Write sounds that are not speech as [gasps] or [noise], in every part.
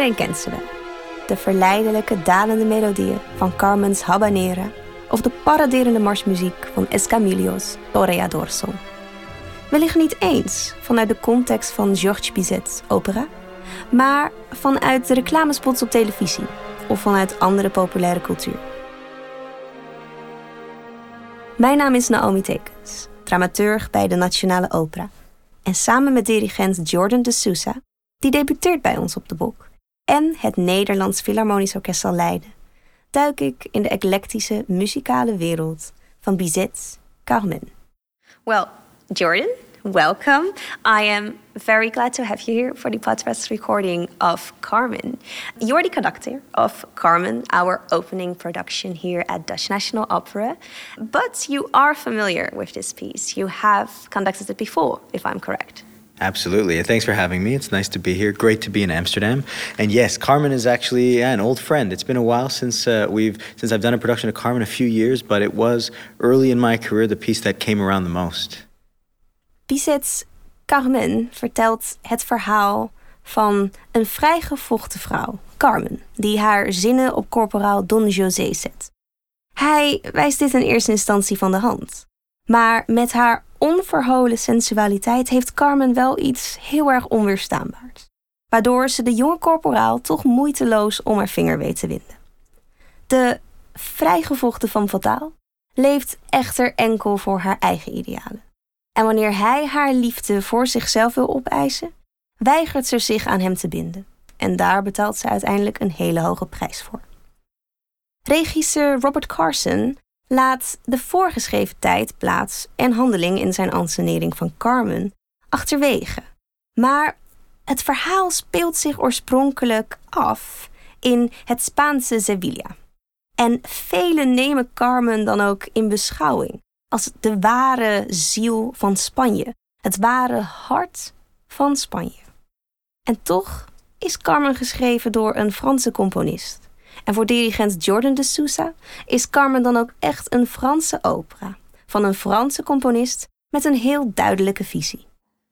Iedereen kent ze wel. De verleidelijke dalende melodieën van Carmen's Habanera of de paraderende marsmuziek van Escamillo's Toreador Son. Wellicht niet eens vanuit de context van Georges Bizet's opera, maar vanuit de reclamespots op televisie of vanuit andere populaire cultuur. Mijn naam is Naomi Tekens, dramaturg bij de Nationale Opera. En samen met dirigent Jordan de Sousa, die debuteert bij ons op de Bok, en het Nederlands Philharmonisch Orkest zal leiden, duik ik in de eclectische muzikale wereld van Bizet's Carmen. Well, Jordan, welcome. I am very glad to have you here for the podcast recording of Carmen. You're the conductor of Carmen, our opening production here at Dutch National Opera, but you are familiar with this piece. You have conducted it before, if I'm correct. Absolutely. Thanks for having me. It's nice to be here. Great to be in Amsterdam. And yes, Carmen is actually yeah, an old friend. It's been a while since uh, we've since I've done a production of Carmen, a few years, but it was early in my career the piece that came around the most. Bizet's Carmen vertelt het verhaal van een vrijgevochten vrouw, Carmen, die haar zinnen op corporaal Don José zet. Hij wijst dit in eerste instantie van de hand. Maar met haar onverholen sensualiteit heeft Carmen wel iets heel erg onweerstaanbaars. Waardoor ze de jonge corporaal toch moeiteloos om haar vinger weet te winden. De vrijgevochten van Fataal leeft echter enkel voor haar eigen idealen. En wanneer hij haar liefde voor zichzelf wil opeisen, weigert ze zich aan hem te binden. En daar betaalt ze uiteindelijk een hele hoge prijs voor. Regisseur Robert Carson laat de voorgeschreven tijd, plaats en handeling in zijn ansenering van Carmen achterwege. Maar het verhaal speelt zich oorspronkelijk af in het Spaanse Sevilla. En velen nemen Carmen dan ook in beschouwing als de ware ziel van Spanje, het ware hart van Spanje. En toch is Carmen geschreven door een Franse componist. En voor dirigent Jordan de Sousa is Carmen dan ook echt een Franse opera van een Franse componist met een heel duidelijke visie.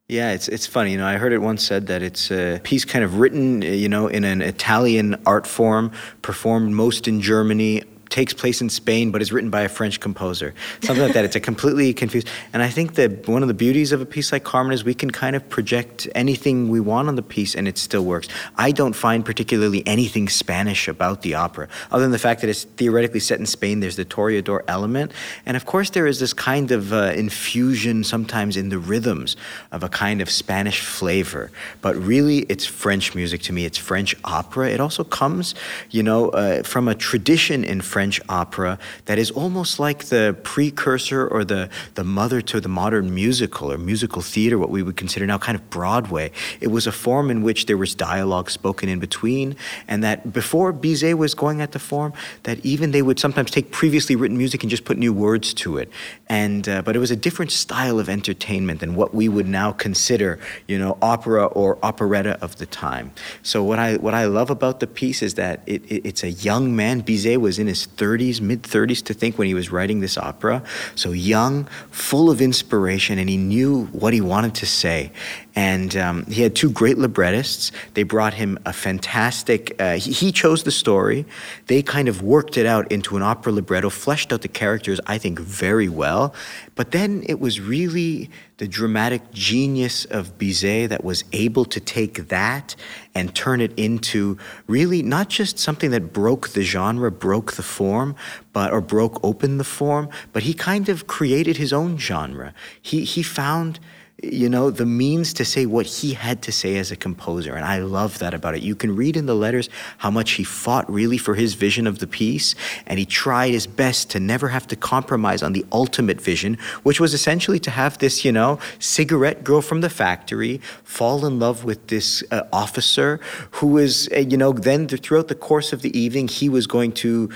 Yeah, it's it's funny. You know, I heard it once said that it's a piece kind of written, you know, in an Italian art form, performed most in Germany, takes place in Spain but is written by a French composer. Something like that. It's a completely [laughs] confused. And I think that one of the beauties of a piece like Carmen is we can kind of project anything we want on the piece and it still works. I don't find particularly anything Spanish about the opera, other than the fact that it's theoretically set in Spain. There's the Toreador element. And of course, there is this kind of uh, infusion sometimes in the rhythms of a kind of Spanish flavor. But really, it's French music to me. It's French opera. It also comes, you know, uh, from a tradition in French French opera that is almost like the precursor or the, the mother to the modern musical or musical theater, what we would consider now kind of Broadway. It was a form in which there was dialogue spoken in between, and that before Bizet was going at the form, that even they would sometimes take previously written music and just put new words to it. And uh, but it was a different style of entertainment than what we would now consider, you know, opera or operetta of the time. So what I what I love about the piece is that it, it, it's a young man. Bizet was in his 30s, mid 30s, to think when he was writing this opera. So young, full of inspiration, and he knew what he wanted to say. And um, he had two great librettists. They brought him a fantastic, uh, he, he, chose the story. They kind of worked it out into an opera libretto, fleshed out the characters, I think, very well. But then it was really the dramatic genius of Bizet that was able to take that and turn it into really not just something that broke the genre, broke the form, but or broke open the form, but he kind of created his own genre. He he found you know, the means to say what he had to say as a composer. And I love that about it. You can read in the letters how much he fought really for his vision of the piece, and he tried his best to never have to compromise on the ultimate vision, which was essentially to have this, you know, cigarette girl from the factory fall in love with this uh, officer who is, uh, you know, then throughout the course of the evening, he was going to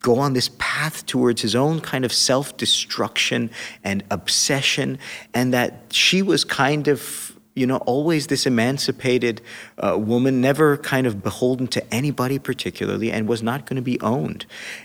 go on this path towards his own kind of self destruction and obsession, and that she was kind of you know, always this emancipated uh, woman, never kind of beholden to anybody particularly, and was not going to be owned.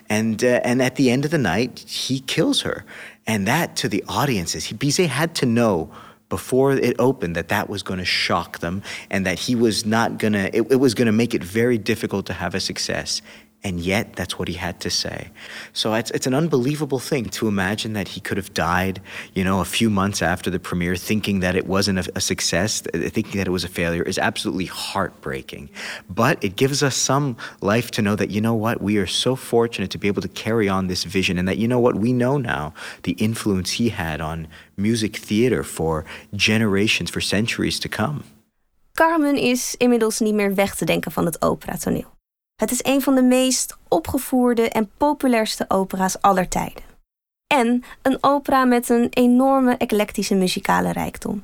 And uh, and at the end of the night, he kills her, and that to the audiences, he, Bizet had to know before it opened that that was going to shock them and that he was not going to, it, it was going to make it very difficult to have a success. And yet, that's what he had to say. So it's, it's an unbelievable thing to imagine that he could have died, you know, a few months after the premiere, thinking that it wasn't a, a success, thinking that it was a failure, is absolutely heartbreaking. But it gives us some life to know that, you know what, we are so fortunate to be able to carry on this vision, and that, you know what, we know now the influence he had on music theater for generations, for centuries to come. Carmen is inmiddels niet meer weg te denken van het operatoneel. Het is een van de meest opgevoerde en populairste opera's aller tijden. En een opera met een enorme eclectische muzikale rijkdom.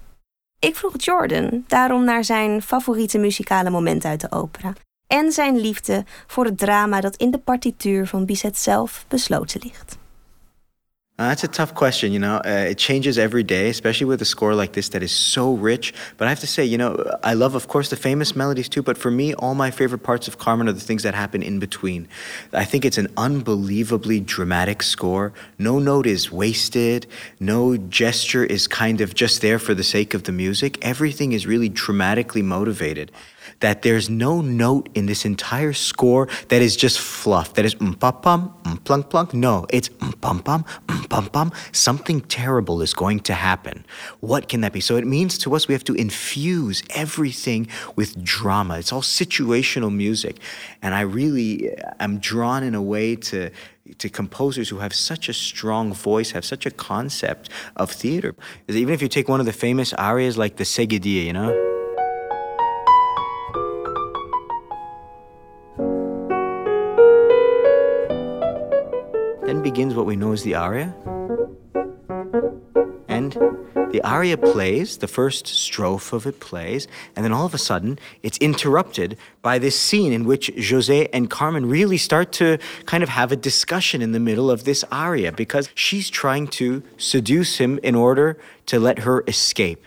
Ik vroeg Jordan daarom naar zijn favoriete muzikale moment uit de opera en zijn liefde voor het drama dat in de partituur van Bizet zelf besloten ligt. Uh, that's a tough question. You know, uh, it changes every day, especially with a score like this that is so rich. But I have to say, you know, I love, of course, the famous melodies too. But for me, all my favorite parts of Carmen are the things that happen in between. I think it's an unbelievably dramatic score. No note is wasted. No gesture is kind of just there for the sake of the music. Everything is really dramatically motivated that there's no note in this entire score that is just fluff, that is mm pum pum, mm plunk plunk. No, it's mm pum pum, mm pum pum. Something terrible is going to happen. What can that be? So it means to us we have to infuse everything with drama. It's all situational music. And I really am drawn in a way to to composers who have such a strong voice, have such a concept of theater. Even if you take one of the famous arias like the Seguidilla, you know? Begins what we know as the aria. And the aria plays, the first strophe of it plays, and then all of a sudden it's interrupted by this scene in which Jose and Carmen really start to kind of have a discussion in the middle of this aria because she's trying to seduce him in order to let her escape.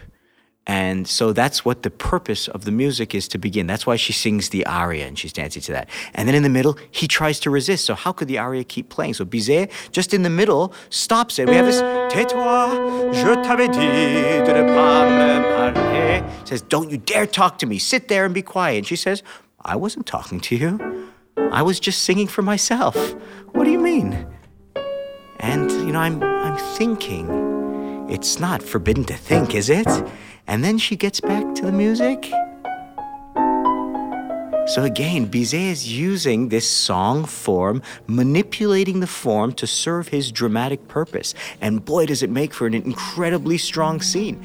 And so that's what the purpose of the music is to begin. That's why she sings the aria and she's dancing to that. And then in the middle, he tries to resist. So how could the aria keep playing? So Bizet, just in the middle, stops it. We have this Tais-toi, je t'avais dit de ne pas me parler. Says, don't you dare talk to me. Sit there and be quiet. And she says, I wasn't talking to you. I was just singing for myself. What do you mean? And, you know, I'm, I'm thinking. It's not forbidden to think, is it? And then she gets back to the music. So again, Bizet is using this song form, manipulating the form to serve his dramatic purpose. And boy, does it make for an incredibly strong scene.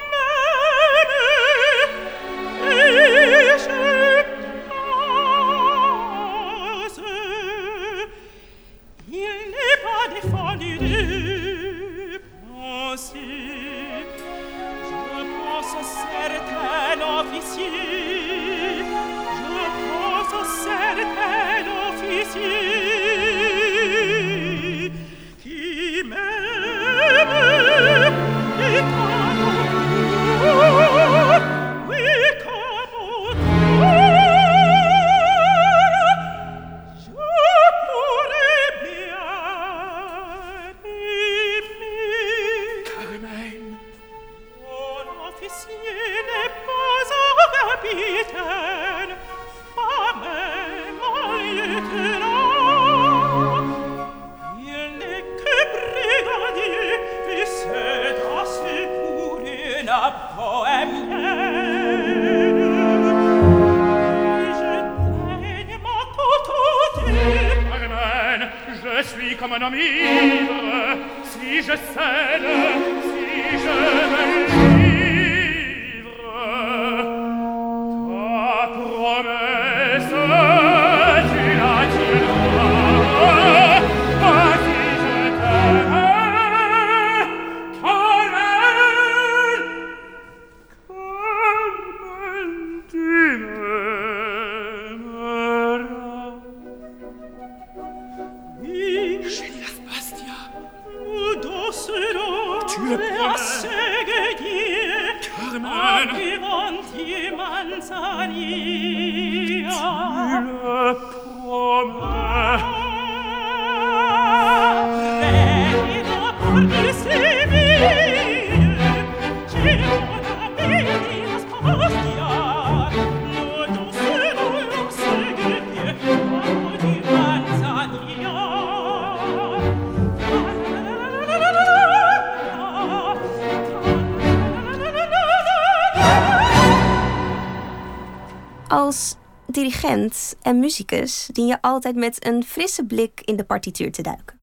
Als dirigent en muzikus dien je altijd met een frisse blik in de partituur te duiken.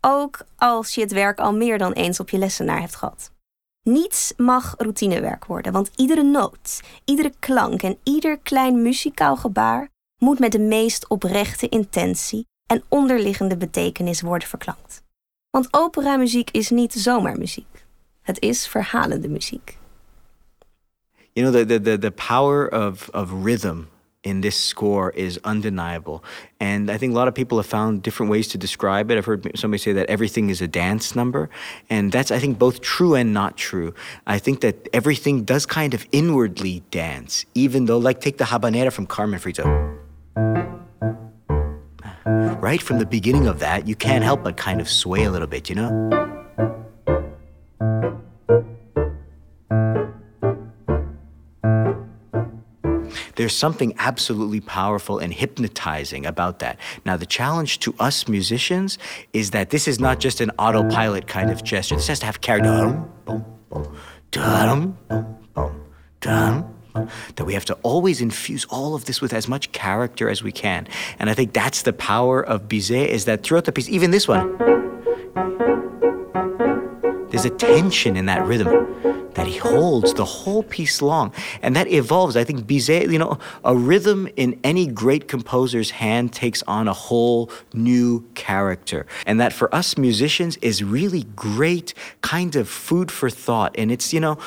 Ook als je het werk al meer dan eens op je lessenaar hebt gehad. Niets mag routinewerk worden, want iedere noot, iedere klank en ieder klein muzikaal gebaar moet met de meest oprechte intentie en onderliggende betekenis worden verklankt. Want operamuziek is niet zomaar muziek. Het is verhalende muziek. You know, the, the, the, the power of, of rhythm in this score is undeniable. And I think a lot of people have found different ways to describe it. I've heard somebody say that everything is a dance number. And that's, I think, both true and not true. I think that everything does kind of inwardly dance, even though, like, take the habanera from Carmen Frizo. Right from the beginning of that, you can't help but kind of sway a little bit, you know? There's something absolutely powerful and hypnotizing about that. Now, the challenge to us musicians is that this is not just an autopilot kind of gesture. This has to have character. That we have to always infuse all of this with as much character as we can. And I think that's the power of Bizet is that throughout the piece, even this one, a tension in that rhythm that he holds the whole piece long. And that evolves. I think Bizet, you know, a rhythm in any great composer's hand takes on a whole new character. And that for us musicians is really great kind of food for thought. And it's, you know,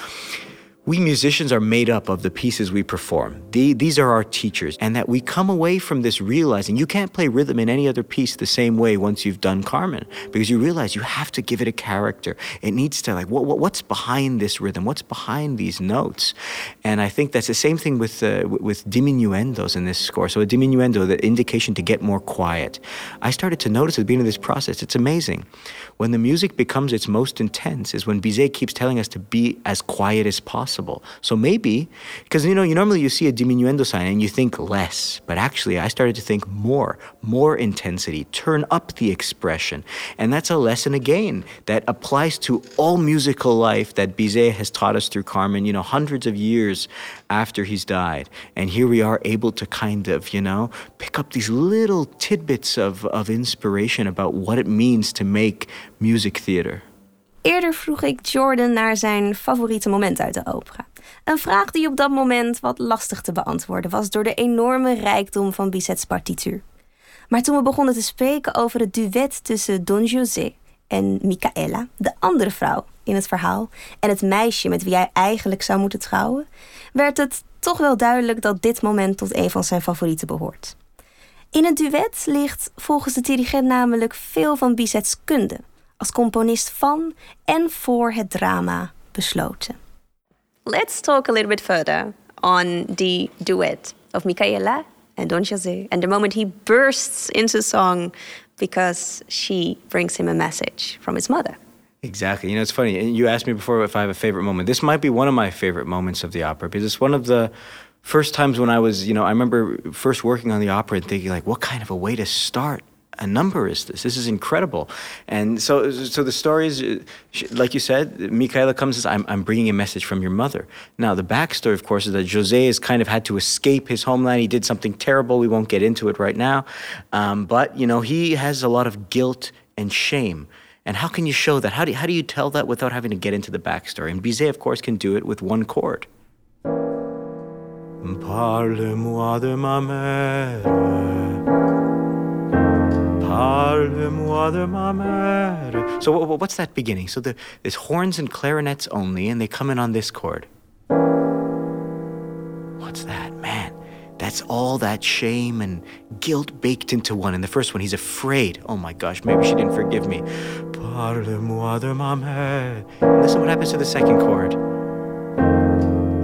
we musicians are made up of the pieces we perform. The, these are our teachers. And that we come away from this realizing you can't play rhythm in any other piece the same way once you've done Carmen, because you realize you have to give it a character. It needs to, like, what, what, what's behind this rhythm? What's behind these notes? And I think that's the same thing with, uh, with diminuendos in this score. So, a diminuendo, the indication to get more quiet. I started to notice at the beginning of this process, it's amazing. When the music becomes its most intense, is when Bizet keeps telling us to be as quiet as possible. So maybe, because you know, you normally you see a diminuendo sign and you think less, but actually I started to think more, more intensity, turn up the expression. And that's a lesson again that applies to all musical life that Bizet has taught us through Carmen, you know, hundreds of years after he's died. And here we are able to kind of, you know, pick up these little tidbits of, of inspiration about what it means to make music theater. Eerder vroeg ik Jordan naar zijn favoriete moment uit de opera. Een vraag die op dat moment wat lastig te beantwoorden was door de enorme rijkdom van Bizet's partituur. Maar toen we begonnen te spreken over het duet tussen Don José en Micaela, de andere vrouw in het verhaal, en het meisje met wie hij eigenlijk zou moeten trouwen, werd het toch wel duidelijk dat dit moment tot een van zijn favorieten behoort. In het duet ligt volgens de dirigent namelijk veel van Bizet's kunde als componist van en voor het drama besloten. Let's talk a little bit further on the duet of Micaela and Don José and the moment he bursts into song because she brings him a message from his mother. Exactly. You know, it's funny. You asked me before if I have a favorite moment. This might be one of my favorite moments of the opera because it's one of the first times when I was, you know, I remember first working on the opera and thinking like, what kind of a way to start a number is this? This is incredible. And so, so the story is, like you said, Micaela comes and says, I'm, I'm bringing a message from your mother. Now, the backstory, of course, is that Jose has kind of had to escape his homeland. He did something terrible. We won't get into it right now. Um, but, you know, he has a lot of guilt and shame. And how can you show that? How do, how do you tell that without having to get into the backstory? And Bizet, of course, can do it with one chord. Parle-moi de ma mère Parle-moi de ma mère. So what's that beginning? So the, there's horns and clarinets only, and they come in on this chord. What's that? Man, that's all that shame and guilt baked into one. In the first one, he's afraid. Oh my gosh, maybe she didn't forgive me. Parle-moi de ma mère. And listen what happens to the second chord.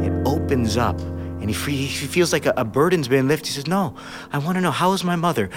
It opens up and he, he feels like a, a, burden's been lifted. He says, No, I want to know, how is my mother?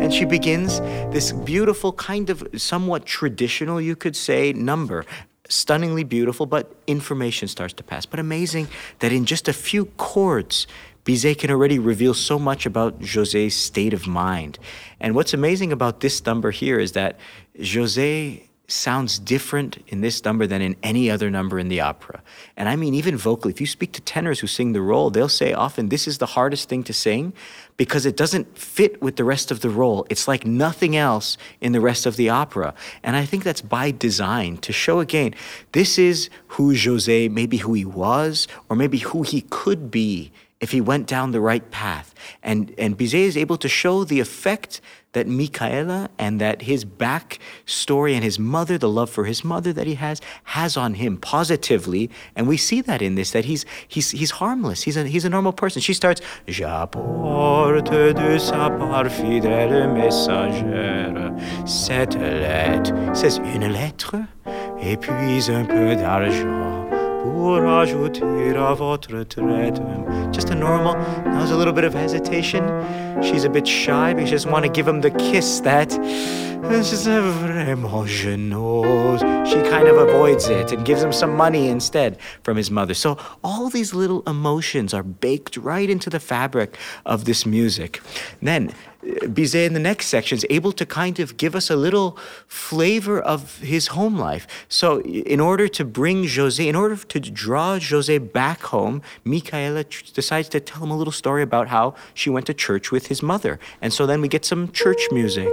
And she begins this beautiful, kind of somewhat traditional, you could say, number stunningly beautiful, but information starts to pass. But amazing that in just a few chords, Bizet can already reveal so much about José's state of mind. And what's amazing about this number here is that José sounds different in this number than in any other number in the opera. And I mean, even vocally, if you speak to tenors who sing the role, they'll say often this is the hardest thing to sing because it doesn't fit with the rest of the role. It's like nothing else in the rest of the opera. And I think that's by design to show again this is who Jose, maybe who he was, or maybe who he could be if he went down the right path. And, and Bizet is able to show the effect that Micaela and that his back story and his mother, the love for his mother that he has, has on him positively. And we see that in this, that he's he's he's harmless. He's a he's a normal person. She starts J'apporte de sa part fidèle messagère cette lettre. Says une lettre et puis un peu d'argent pour ajouter à votre traitement. Just a normal. There's a little bit of hesitation. She's a bit shy because she doesn't want to give him the kiss that. She kind of avoids it and gives him some money instead from his mother. So all these little emotions are baked right into the fabric of this music. Then Bizet in the next section is able to kind of give us a little flavor of his home life. So, in order to bring Jose, in order to draw Jose back home, Micaela decides to tell him a little story about how she went to church with his mother. And so then we get some church music.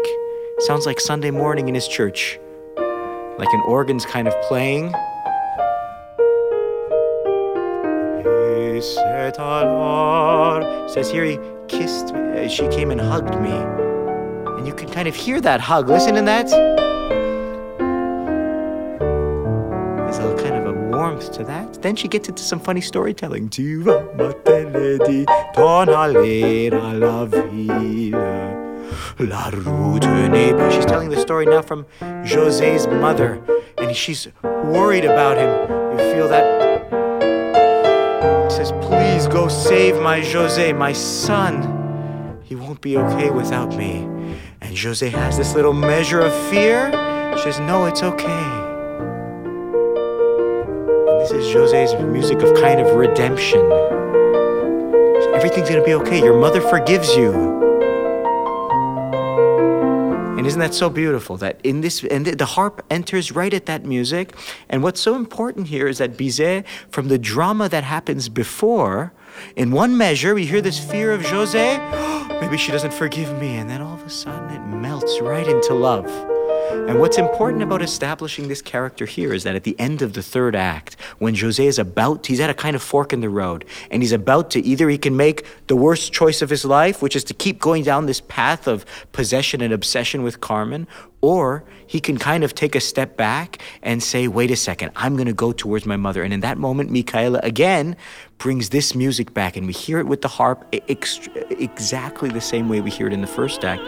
Sounds like Sunday morning in his church, like an organ's kind of playing. Says here he kissed me. Uh, she came and hugged me. And you can kind of hear that hug. Listen to that. There's a kind of a warmth to that. Then she gets into some funny storytelling. La n'est She's telling the story now from José's mother. And she's worried about him. You feel that go save my Jose, my son. He won't be okay without me. And Jose has this little measure of fear. She says, No, it's okay. And this is Jose's music of kind of redemption. Everything's gonna be okay. Your mother forgives you. And isn't that so beautiful that in this, and the harp enters right at that music. And what's so important here is that Bizet, from the drama that happens before, in one measure, we hear this fear of Jose, [gasps] maybe she doesn't forgive me. And then all of a sudden it melts right into love. And what's important about establishing this character here is that at the end of the third act, when Jose is about, he's at a kind of fork in the road, and he's about to either he can make the worst choice of his life, which is to keep going down this path of possession and obsession with Carmen, or he can kind of take a step back and say, wait a second, I'm going to go towards my mother. And in that moment, Micaela again brings this music back, and we hear it with the harp ex- exactly the same way we hear it in the first act.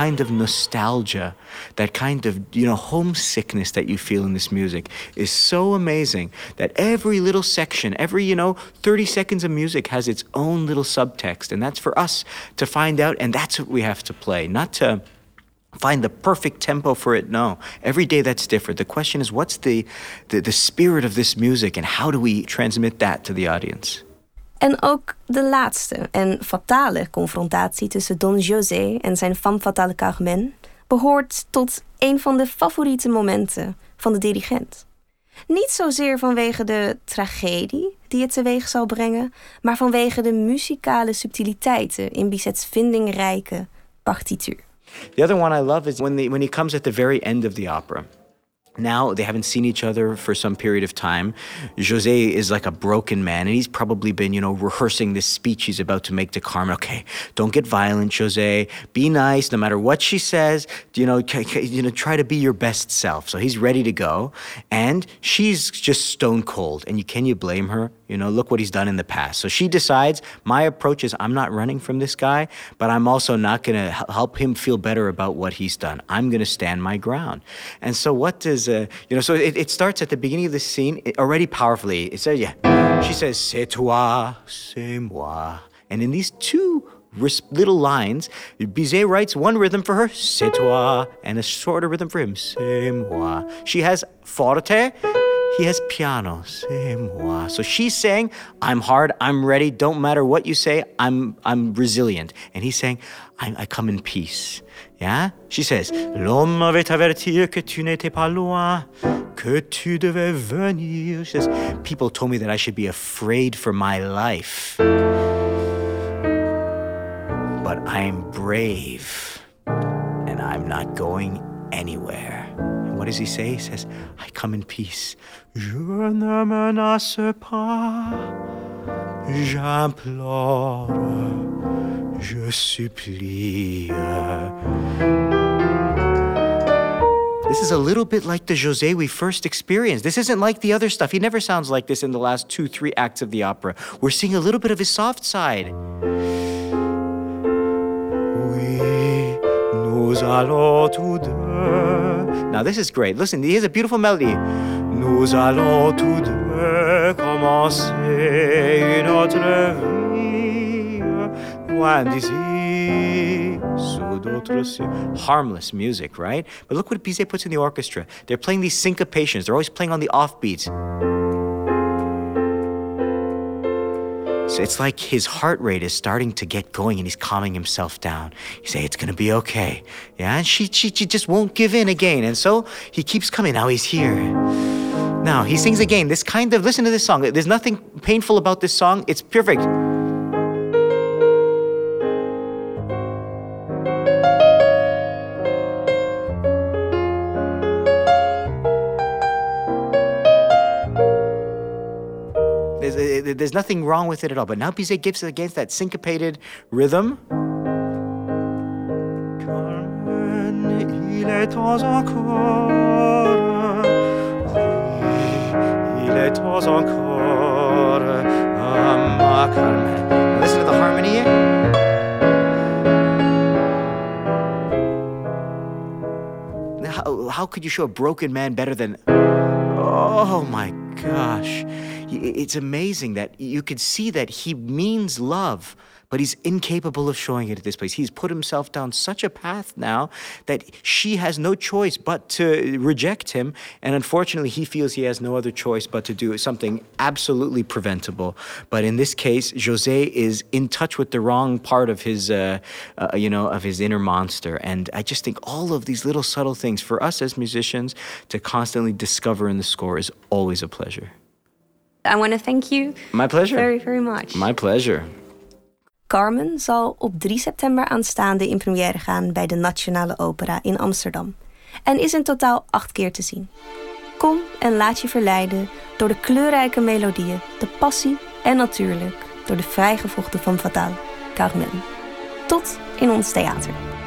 Kind of nostalgia, that kind of, you know, homesickness that you feel in this music is so amazing that every little section, every, you know, 30 seconds of music has its own little subtext. And that's for us to find out, and that's what we have to play, not to find the perfect tempo for it. No, every day that's different. The question is, what's the, the, the spirit of this music, and how do we transmit that to the audience? En ook de laatste en fatale confrontatie tussen Don José en zijn femme fatale Carmen behoort tot een van de favoriete momenten van de dirigent. Niet zozeer vanwege de tragedie die het teweeg zal brengen, maar vanwege de muzikale subtiliteiten in Bizet's vindingrijke partituur. The other one I love is when, the, when he comes at the very end of the opera. Now they haven't seen each other for some period of time. Jose is like a broken man, and he's probably been, you know, rehearsing this speech he's about to make to Carmen. Okay, don't get violent, Jose. Be nice, no matter what she says. You know, you know, try to be your best self. So he's ready to go, and she's just stone cold. And you can you blame her? You know, look what he's done in the past. So she decides my approach is I'm not running from this guy, but I'm also not going to help him feel better about what he's done. I'm going to stand my ground. And so what does uh, you know? So it, it starts at the beginning of the scene already powerfully. It says yeah. She says c'est toi, c'est moi, and in these two little lines. Bizet writes one rhythm for her, c'est toi, and a shorter rhythm for him, c'est moi. She has forte he has piano. Moi. So she's saying, I'm hard, I'm ready, don't matter what you say, I'm, I'm resilient. And he's saying, I, I come in peace. Yeah? She says, L'homme avait averti que tu n'étais pas loin, que tu devais venir. She says, People told me that I should be afraid for my life. But I'm brave, and I'm not going anywhere. What does he say? He says, I come in peace. Je ne menace pas, j'implore, je supplie. This is a little bit like the José we first experienced. This isn't like the other stuff. He never sounds like this in the last two, three acts of the opera. We're seeing a little bit of his soft side. Oui, nous allons deux. Now, this is great. Listen, here's a beautiful melody. Nous allons tous deux commencer une autre vie. Harmless music, right? But look what Bizet puts in the orchestra. They're playing these syncopations. They're always playing on the offbeats. So it's like his heart rate is starting to get going and he's calming himself down. He say, it's gonna be okay. Yeah, and she, she, she just won't give in again. And so he keeps coming. Now he's here. Now he sings again. This kind of, listen to this song. There's nothing painful about this song. It's perfect. There's nothing wrong with it at all. But now Bizet gives it against that syncopated rhythm. il est temps encore. Oui, il est temps encore. Ma Carmen. Listen to the harmony here. How, how could you show a broken man better than. Oh my gosh. It's amazing that you could see that he means love but he's incapable of showing it at this place. He's put himself down such a path now that she has no choice but to reject him. And unfortunately, he feels he has no other choice but to do something absolutely preventable. But in this case, Jose is in touch with the wrong part of his, uh, uh, you know, of his inner monster. And I just think all of these little subtle things for us as musicians to constantly discover in the score is always a pleasure. I want to thank you. My pleasure. Very, very much. My pleasure. Carmen zal op 3 september aanstaande in première gaan bij de Nationale Opera in Amsterdam en is in totaal acht keer te zien. Kom en laat je verleiden door de kleurrijke melodieën, de passie en natuurlijk door de vrijgevochten van Fatal, Carmen. Tot in ons theater.